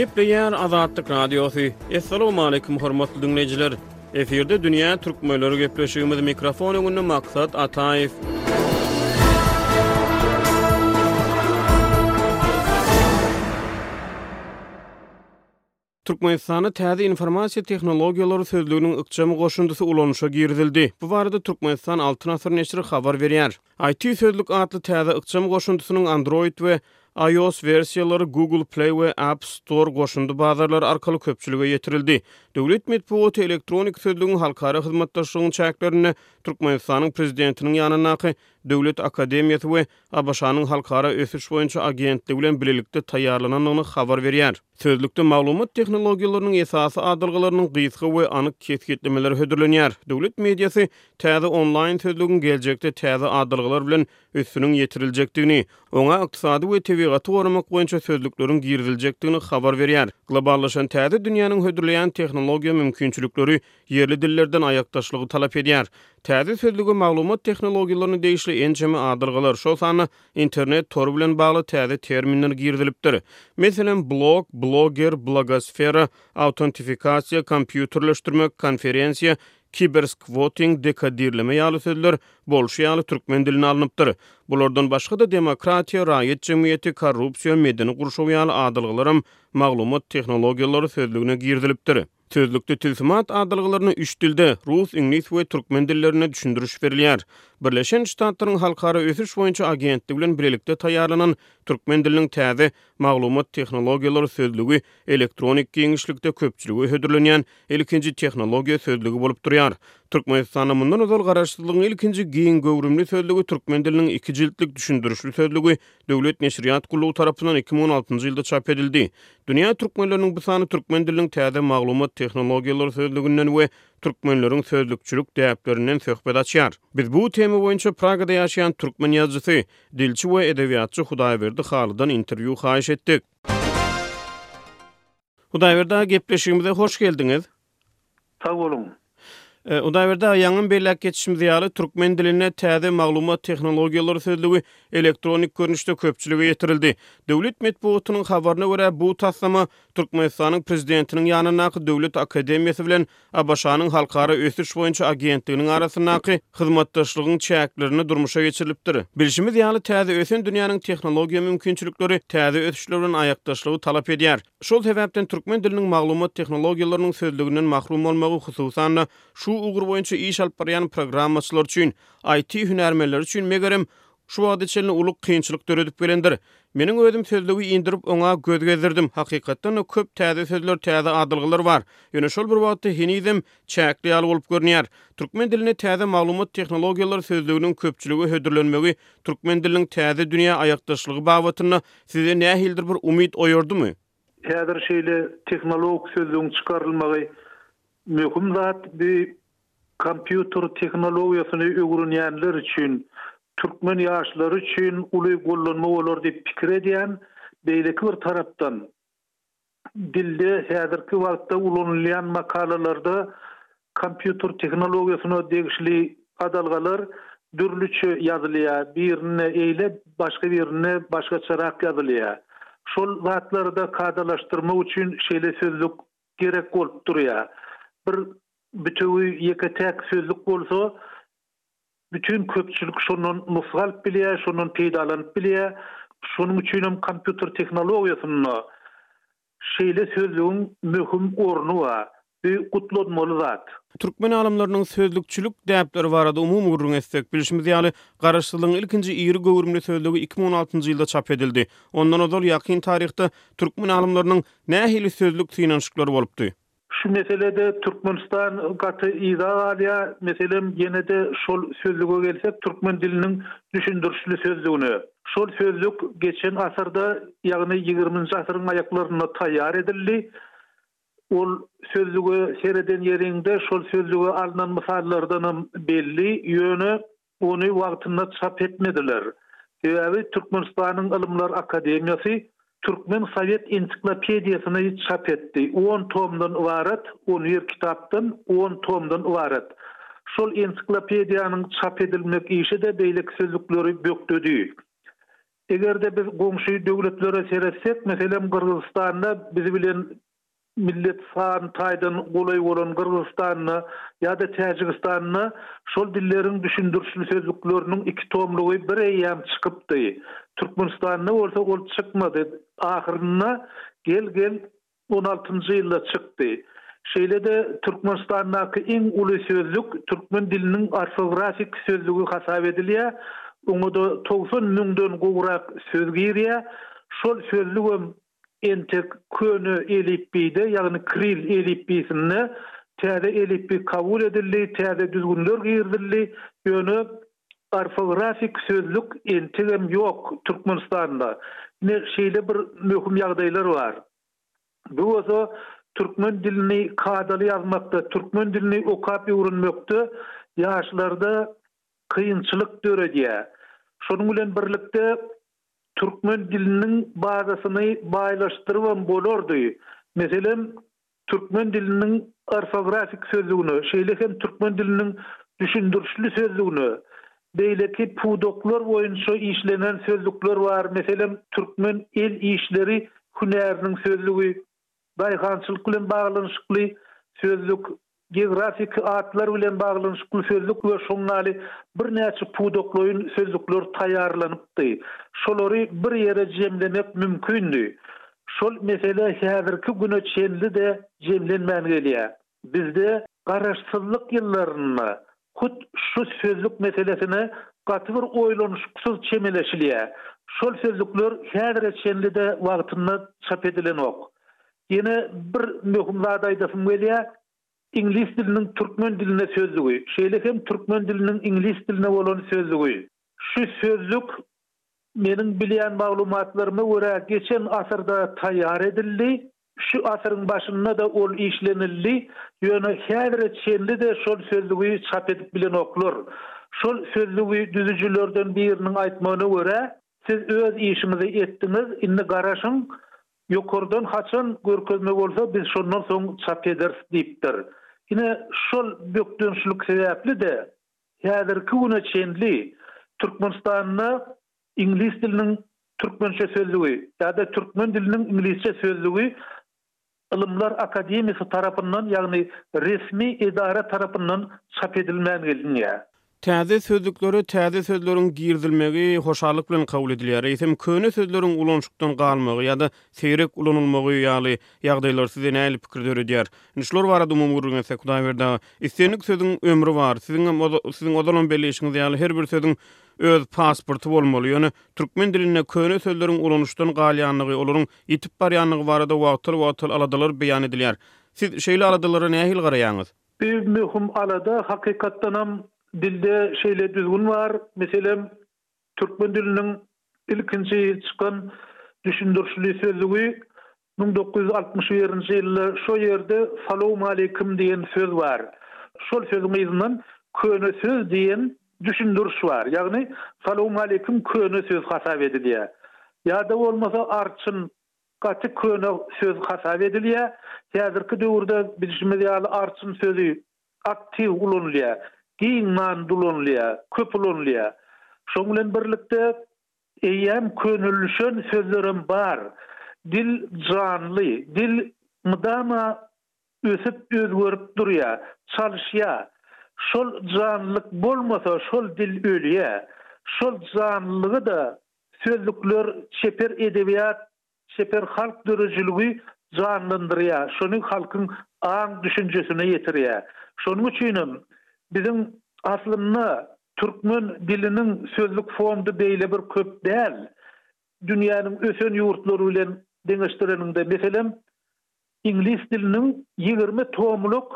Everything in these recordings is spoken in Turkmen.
Gepleýär Azatlyk Radiosy. Assalamualaikum hormatly dinleýjiler. Efirde dünýä türkmenleri gepleşigimiz mikrofon öňünde maksat Ataýew. Türkmenistanda täze informasiýa tehnologiýalary sözlüginiň ykjam goşundysy ulanyşa girizildi. Bu barada Türkmenistan Altyn asyr neşiri habar berýär. IT sözlük atly täze ykjam goşundysynyň Android we iOS wersiýalary Google Play we App Store goşundy bazarlary arkaly köpçülige ýetirildi. Döwlet metbugaty elektroniki sözlügiň halkara hyzmatdaşlygyň çäklerinde Türkmenistanyň Prezidentiniň ýanyndaky Döwlet akademiýasy we ABŞ-nyň Halkara ösüş boýunça agentligi bilen bilelikde taýýarlanandygyny habar berýär. Sözlükde maglumat tehnologiýalarynyň esasy adalgalarynyň gysga we anyk kesgitlemeleri hödürlenýär. Döwlet mediasy täze onlaýn sözlügiň geljekde täze adalgalar bilen üstüniň ýetiriljekdigini, oňa ykdysady we tebigaty goramak boýunça sözlükleriň giriziljekdigini habar berýär. Globallaşan täze dünýäniň hödürleýän tehnologiýa mümkinçilikleri ýerli dillerden aýakdaşlygy talap edýär. Täze sözlüge maglumat tehnologiýalaryna degişli ençeme adalgalar, şol sanda Internet tory bilen bagly täze terminler girizilipdir. Meselem, blog, bloger, blogosfera, awtentifikasiýa, kompýuterleşdirmek, konferensiýa, kiberskwoting, dekodirleme ýaly sözler bolşy ýaly türkmen diline alnypdyr. Bulardan başga-da demokratiýa, raýat jemgyýeti, korrupsiýa, medeni gurşaw ýaly adalgalaram maglumat tehnologiýalary sözlügine girizilipdir. Sözlükde tilsimat adalgalaryna üç dilde, rus, iňlis we türkmen dillerinde düşündiriş berilýär. Birleşen Ştatlaryň Halkara ösüş boýunça agentligi bilen bilelikde taýýarlanan Türkmen diliniň täze Maglumat tehnologiýalary sözlügi elektronik giňişlikde köpçülige hödürlenýän ilkinji tehnologiýa sözlügi bolup durýar. Türkmenistanda mundan ozal Garaşsyzlygyň ilkinji giň göwrümli sözlügi Türkmen diliniň iki jiltlik düşündirişli sözlügi Döwlet neşirýat gullugy tarapyndan iki müň on altynjy ýylda çap edildi. Dünýä türkmenleriniň bu sany Türkmen diliniň täze maglumat tehnologiýalary sözlüginden we Türkmenleriň sözlükçilik däplerinden söhbet açýar. Biz bu tema boýunça Pragada ýaşaýan türkmen ýazyjysy, dilçi we edebiýatçy Hudaýberdi Halydan interwýu haýyş etdik. Hudaýberdi aga gepleşigimize hoş geldiňiz! Sag boluň. Hudaýberdi aga, ýaňam belläp geçişimiz ýaly, türkmen dilinde täze maglumat tehnologiýalary sözlügi elektronik görnüşde köpçülige ýetirildi. Döwlet metbugatynyň habaryna görä, bu taslama Türkmenistanyň Prezidentiniň ýanyndaky Döwlet akademiýasy bilen ABŞ-nyň Halkara ösüş boýunça agentliginiň arasyndaky hyzmatdaşlygyň çäklerinde durmuşa geçirilipdir. Bilşimiz ýaly, täze ösen dünýäniň tehnologiýa mümkinçilikleri täze ösüşler bilen aýakdaşlygy talap edýär. Şol sebäpden türkmen diliniň maglumat tehnologiýalarynyň sözlüginden mahrum bolmagy hususan-da, şu ugur boýunça iş alyp barýan programmaçylar üçin, IT hünärmenleri üçin megerem, şu wagta çenli uly kynçylyk döredip gelendir. Meniň özüm sözlügi indirip, oňa göz gezdirdim. Hakykatdan-da, köp täze sözler, täze adalgalar bar. Ýöne şol bir wagtda henizem Çäkli ýaly bolup görünýär. Türkmen dilinde täze maglumat tehnologiýalary sözlüginiň köpçülige hödürlenmegi türkmen diliniň täze dünýä aýakdaşlygy babatynda sizde nähilidir bir umyt oýardymy? Häzir şeýle tehnologik sözlügiň çykarylmagy möhüm zat. Bu kompýuter tehnologiýasyny öwrenýänler üçin, türkmen ýaşlary üçin uly gollanma bolar diýip pikir edýän. Beýleki bir tarapdan, dilde häzirki wagtda ulanylýan makalalarda kompýuter tehnologiýasyna degişli adalgalar dürlüçe ýazylýar, birinde eýle, başga birinde başgaçarak ýazylýar. Şol zatlary-da kadalaşdyrmak üçin şeýle sözlük gerek bolup durýar. Bir bütewi ýeke-täk sözlük bolsa Bütin köpçülik şondan nusga alyp bilýär, şondan peýdalanyp bilýär. Şonuň üçin hem kompýuter tehnologiýasynda şeýle sözlügiň möhüm orny bar. Bu gutlanmaly zat. Türkmen alymlarynyň sözlükçilik däpleri barada umumy gürrüň etsek, bilşimiz ýaly, Garaşsyzlygyň ilkinji iri göwrümli sözlügi iki müň on altynjy ýylda çap edildi. Ondan ozal ýakyn taryhda türkmen alymlarynyň nähili sözlük synanyşyklary bolupdy? Şu meselede Türkmenistan gaty yza galýar, meselem, ýene-de şol sözlüge gelsek, türkmen diliniň düşündirişli sözlügine. Şol sözlük geçen asyrda, ýagny ýigriminji asyryň aýaklarynda taýýar edildi. Ol sözlüge sereden ýeriňde, şol sözlüge alnan mysallardanam belli, ýöne Ony wagtynda çap etmediler. Sebäbi Türkmenistanyň Ylymlar akademiýasy Türkmen sowet ensiklopediýasyny çap etdi, on tomdan ybarat, on bir kitapdan, on tomdan ybarat. Şol ensiklopediýanyň çap edilmek işi-de beýleki sözlükleri bökdedi. Eger-de biz goňşy döwletlere seretsek, meselem, Gyrgyzystanda biz bilen Millet san taýdan golaý bolan Gyrgyzystanda ýa-da Täjigistanda şol dilleriň düşündirişli sözlükleriniň iki tomlugy bir eýýäm çykypdy. Türkmenistanda bolsa ol çykmady. Ahyrynda gel-gel on altynjy ýylda çykdy. Şeýle-de Türkmenistandaky iň uly sözlük türkmen diliniň orfografik sözlügi hasap edilýär. Oňa-da togsan müňden gowrak söz girýär. Şol sözlügem Entek köne elipbiýde, ýagny Kirill elipbiýsinde täze elipbiý kabul edildi, täze düzgünler girizildi, ýöne orfografik sözlük entegem ýok Türkmenistanda. Ine, şeýle bir möhüm ýagdaýlar bar. Bu bolsa türkmen dilini kadaly ýazmakda, türkmen dilini okap-öwrenmekde ýaşlarda kynçylyk döredýär. Şonuň bilen birlikde, türkmen diliniň bazasyny baýlaşdyrybam bolardy. Meselem, türkmen diliniň orfografik sözlügine, şeýle hem türkmen diliniň düşündirişli sözlügine, beýleki pudaklar boýunça işlenen sözlükler bar, meselem, türkmen el işleri hünäriniň sözlügi. Daýhançylyk bilen baglanyşykly sözlük, Geografik atlar bilen baglanyşykly sözlük we şoň ýaly birnäçe pudaklaýyn sözlükler taýýarlanypdy. Şolary bir ýere jemlemek mümkindi. Şol mesele häzirki güne çenli-de jemlenmän gelýär. Bizde Garaşsyzlyk ýyllarynda hut şu sözlük meselesine gaty bir oýlanyşyksyz çemeleşilýär. Şol sözlükler häzire çenli-de wagtynda çap edilenok. Ýene bir möhüm zady aýdasym gelýär, Iňlis diliniň türkmen diline sözlügi, şeýle hem türkmen diliniň iňlis diline bolan sözlügi. Şu sözlük, meniň bilýän maglumatlaryma görä, geçen asyrda taýýar edildi. Şu asyryň başynda-da ol işlenildi, ýöne häzire çenli-de şol sözlügi çap edip bilenoklar. Şol sözlügi düzüjilerden biriniň aýtmagyna görä, Siz öz işiňizi etdiňiz, indi garaşyň, ýokardan haçan görkezme bolsa, biz şondan soň çap ederis diýipdir. Ine, şol bökdençlik sebäpli-de, häzirki güne çenli Türkmenistanda Iňlis diliniň türkmençe sözlügi ýa-da Türkmen diliniň iňlisçe sözlügi Ylymlar akademiýasy tarapyndan, ýagny resmi edara tarapyndan çap edilmän gelinýär. Täze sözlüklere täze sözleriň girizilmegi hoşallyk bilen kabul edilýär, eýsem, köne sözleriň ulanyşykdan galmagy ýa-da seýrek ulanylmagy ýaly ýagdaýlar sizde nähili pikir döredýär? Indi şular barada umumy gürrüň etsek, Hudaýberdi aga, islendik sözüň ömri bar. Siziňem, siziň ozalam belleýşiňiz ýaly, her bir sözüň Öz pasporty bolmaly, ýöne türkmen dilinde köne sözleriň ulanyşdan galýanlygy, olaryň ýitip barýanlygy barada wagtal-wagtal aladalar beýan edilýär. Siz şeýle aladalara nähili garaýaňyz? Bir möhüm alada, hakykatdanam, dilde şeýle düzgün bar. Meselem, türkmen diliniň ilkinji çykan düşündirişli sözlügi Müň dokuz ýüz altmyş birinji ýylda şo ýerde Salowmaleýkim diýen söz bar. Şol sözüň yzyndan Köne söz diýen düşündiriş bar. Ýagny Salowmaleýkim köne söz hasap edilýär. Ýa-da bolmasa Arçyn gaty köne söz hasap edilýär. Häzirki döwürde bilşimiz ýaly arçyn sözi aktiw ulanylýar. Giň manyda ulanylýar. Köp ulanylýar. Şoň bilen birlikde Eýýäm könelişen sözlerem bar. Dil janly, dil mydama ösüp, özgerip durýar, çalyşýar. Şol janlylyk bolmasa, şol dil ölýär. Şol janlylygy-da sözlükler, çeper edebiýat Çeper halk döredijiligi janlandyrýar, şony halkyň aň-düşünjesine ýetirýär. Şonuň üçin hem biziň aslynda türkmen diliniň sözlük fondy beýle bir köp däl. Dünýäniň ösen ýurtlary bilen deňeşdireniňde, meselem, iňlis diliniň ýigrimi tomluk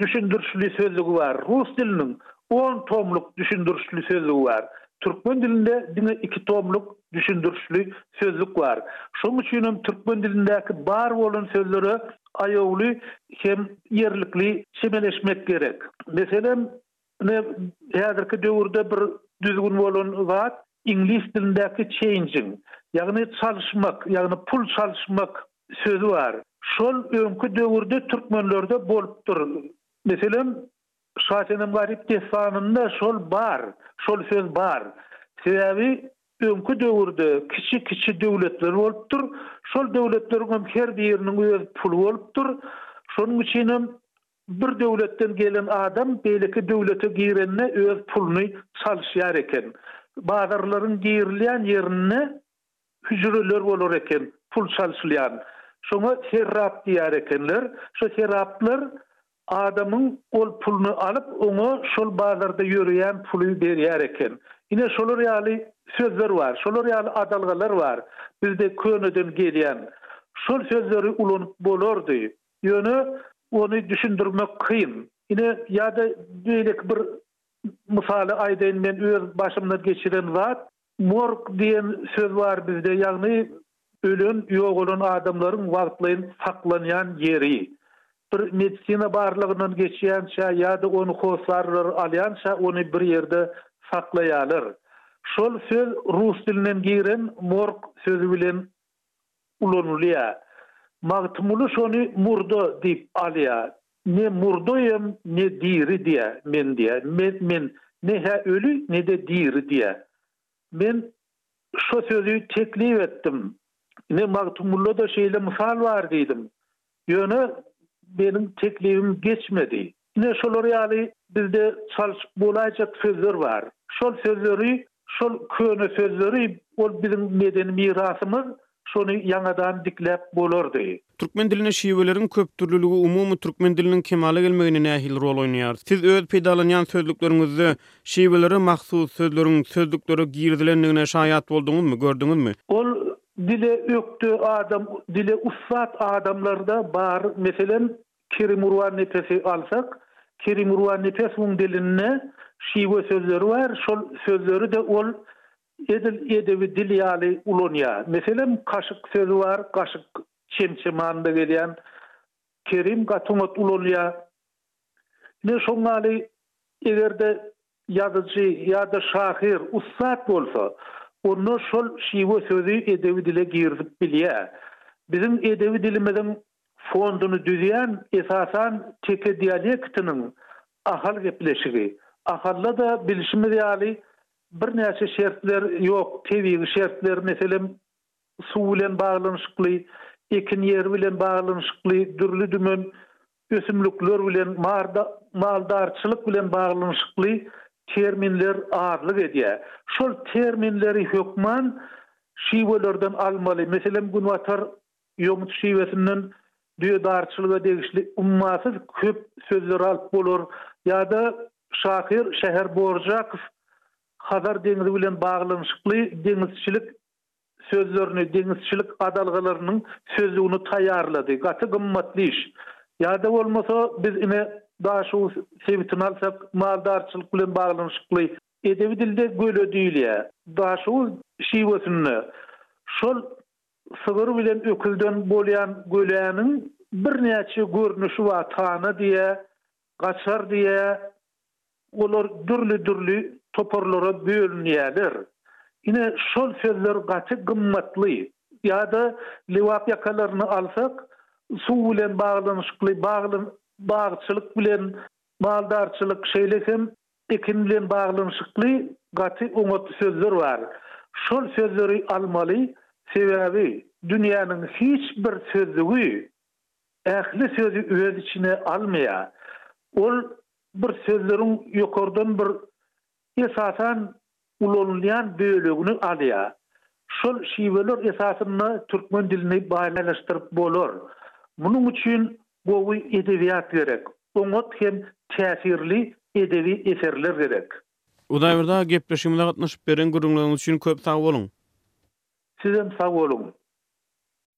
düşündirişli sözlügi bar, rus diliniň on tomluk düşündirişli sözlügi bar, türkmen dilinde diňe iki tomluk düşündirişli sözlük bar. Şonuň üçin hem türkmen dilindäki bar bolan sözlere aýawly hem ýerlikli çemeleşmek gerek. Meselem, Ine, häzirki döwürde bir düzgün bolan zat, iňlis dilindäki changing, ýagny çalyşmak, ýagny pul çalyşmak sözi bar. Şol öňki döwürde türkmenlerde bolupdyr. Meselem, Şasenem Garyp dessanynda şol bar, şol söz bar. Sebäbi öňki döwürde kiçi-kiçi döwletler bolupdyr. Şol döwletleriň hem her biriniň öz puly bolupdyr. Şonuň üçin hem Bir döwletden gelen adam beýleki döwlete girende öz puluny çalyşýar eken. Bazarlaryň girilýän ýerinde hüjreler bolar eken, pul çalyşylýan. Şoňa herrap diýer ekenler. Şo heraplar adamyň ol puluny alyp, oňa şol bazarda ýöreýän puly berýär eken. Ine, şolar ýaly sözler bar. Şolar ýaly adalgalar bar bizde köneden gelýän. Şol sözleri ulanyp bolardy. Ýöne ony düşündirmek kyn. Ine, ýa-da beýleki bir mysaly aýdaýyn, men öz başymdan geçiren zat. Morg diýen söz bar bizde, ýagny ölen, ýogalan adamlaryň wagtlaýyn saklanýan ýeri. Bir medisina barlagyndan geçýänçä ýa-da ony hossarlar alýança ony bir ýerde saklaýarlar. Şol söz rus dilinden giren morg sözi bilen ulanylýar. Magtymguly şony murda diýip alýar. Ne murdaýam, ne diri diýýär. Men diýýär. Men, men ne-hä öli, ne-de diri diýýär. Men şo sözi teklip etdim. Ine, Magtymgulda-da şeýle mysal bar diýdim. Ýöne meniň teklibim geçmedi. Ine şolar ýaly bizde çalşyp bolaýjak sözler bar. Şol sözleri, şol köne sözleri, ol biziň medeni mirasymyz, şony ýaňadan dikläp bolardy. Türkmen dilinde şiweleriň köpdürlüligi umumy türkmen diliniň kemala gelmeginde nähili rol oýnaýar? Siz öz peýdalanýan sözlükleriňizde şiwelere mahsus sözleriň sözlüklere girizilendigine şaýat bolduňyzmy, gördüňizmi? Ol Dile ökde adam dile ussat adamlarda bar meselem Kerimurwan Nepesi alsak Kerimurwan Nepesowyň dilinde şiwe sözleri bar şol sözleride ol edil edebi dil ýaly ulanýa meselem kaşyk sözi bar gaşyk çemçe manynda gelýän Kerim gaty oňat ulanýa ine şoň ýaly egerde Ýazyjy ýa-da şahyr ussat bolsa, onda şol şiwe sözi edebi dile girizip bilýär. Biziň edebi dilimiziň fonduny düzýän, esasan, teke dialektiniň ahal gepleşigi. Ahalda-da, bilşimiz ýaly, birnäçe şertler ýok, tebigy şertler, meselem, suw bilen baglanyşykly, ekin ýeri bilen baglanyşykly, dürli-dümen Ösümlikler bilen maldarçylyk bilen baglanyşykly terminler azlyk edýär. Şol terminleri hökman şiwelerden almaly. Meselem, Günbatar ýomut şiwesinden düýedarçylyga degişli ummasyz köp sözleri alyp bolar ýa-da şahyr Şäher Borjakow Hazar deňzi bilen baglanyşykly deňizçilik sözlerini deňizçilik adalgalarynyň sözlügini taýýarlady. Gaty gymmatly iş. Ýa-da bolmasa biz ine Daşoguz sebitini alsak, maldarçylyk bilen baglanyşykly. Edebi dilde göle diýilýär. Daşoguz şiwesinde şol sygyr bilen öküzden bolýan göläniň birnäçe görnüşi bar. Tana diýýär, Gaçar diýä, olar dürli-dürli toparlara bölünýärler. Ine, şol sözler gaty gymmatly. Ýa-da Lebap ýakalaryny alsak, suw bilen baglanyşykly, bagly bagçylyk bilen, maldarçylyk, şeýle hem ekin bilen baglanyşykly gaty oňat sözler bar. Şol sözleri almaly, sebäbi dünýäniň hiç bir sözlügi ähli sözi öz içine almaýar. Ol bir sözleriň ýokardan bir esasan ulanylýan bölegini alýar. Şol şiweler esasynda türkmen dilini baýlaşdyryp bolar. Munuň üçin gowy edebiýat gerek, oňat hem täsirli edebi eserler gerek. Hudaýberdi gepleşigimize gatnaşyp beren gürrüňleriňiz üçin köp sag boluň. Sizem sag boluň.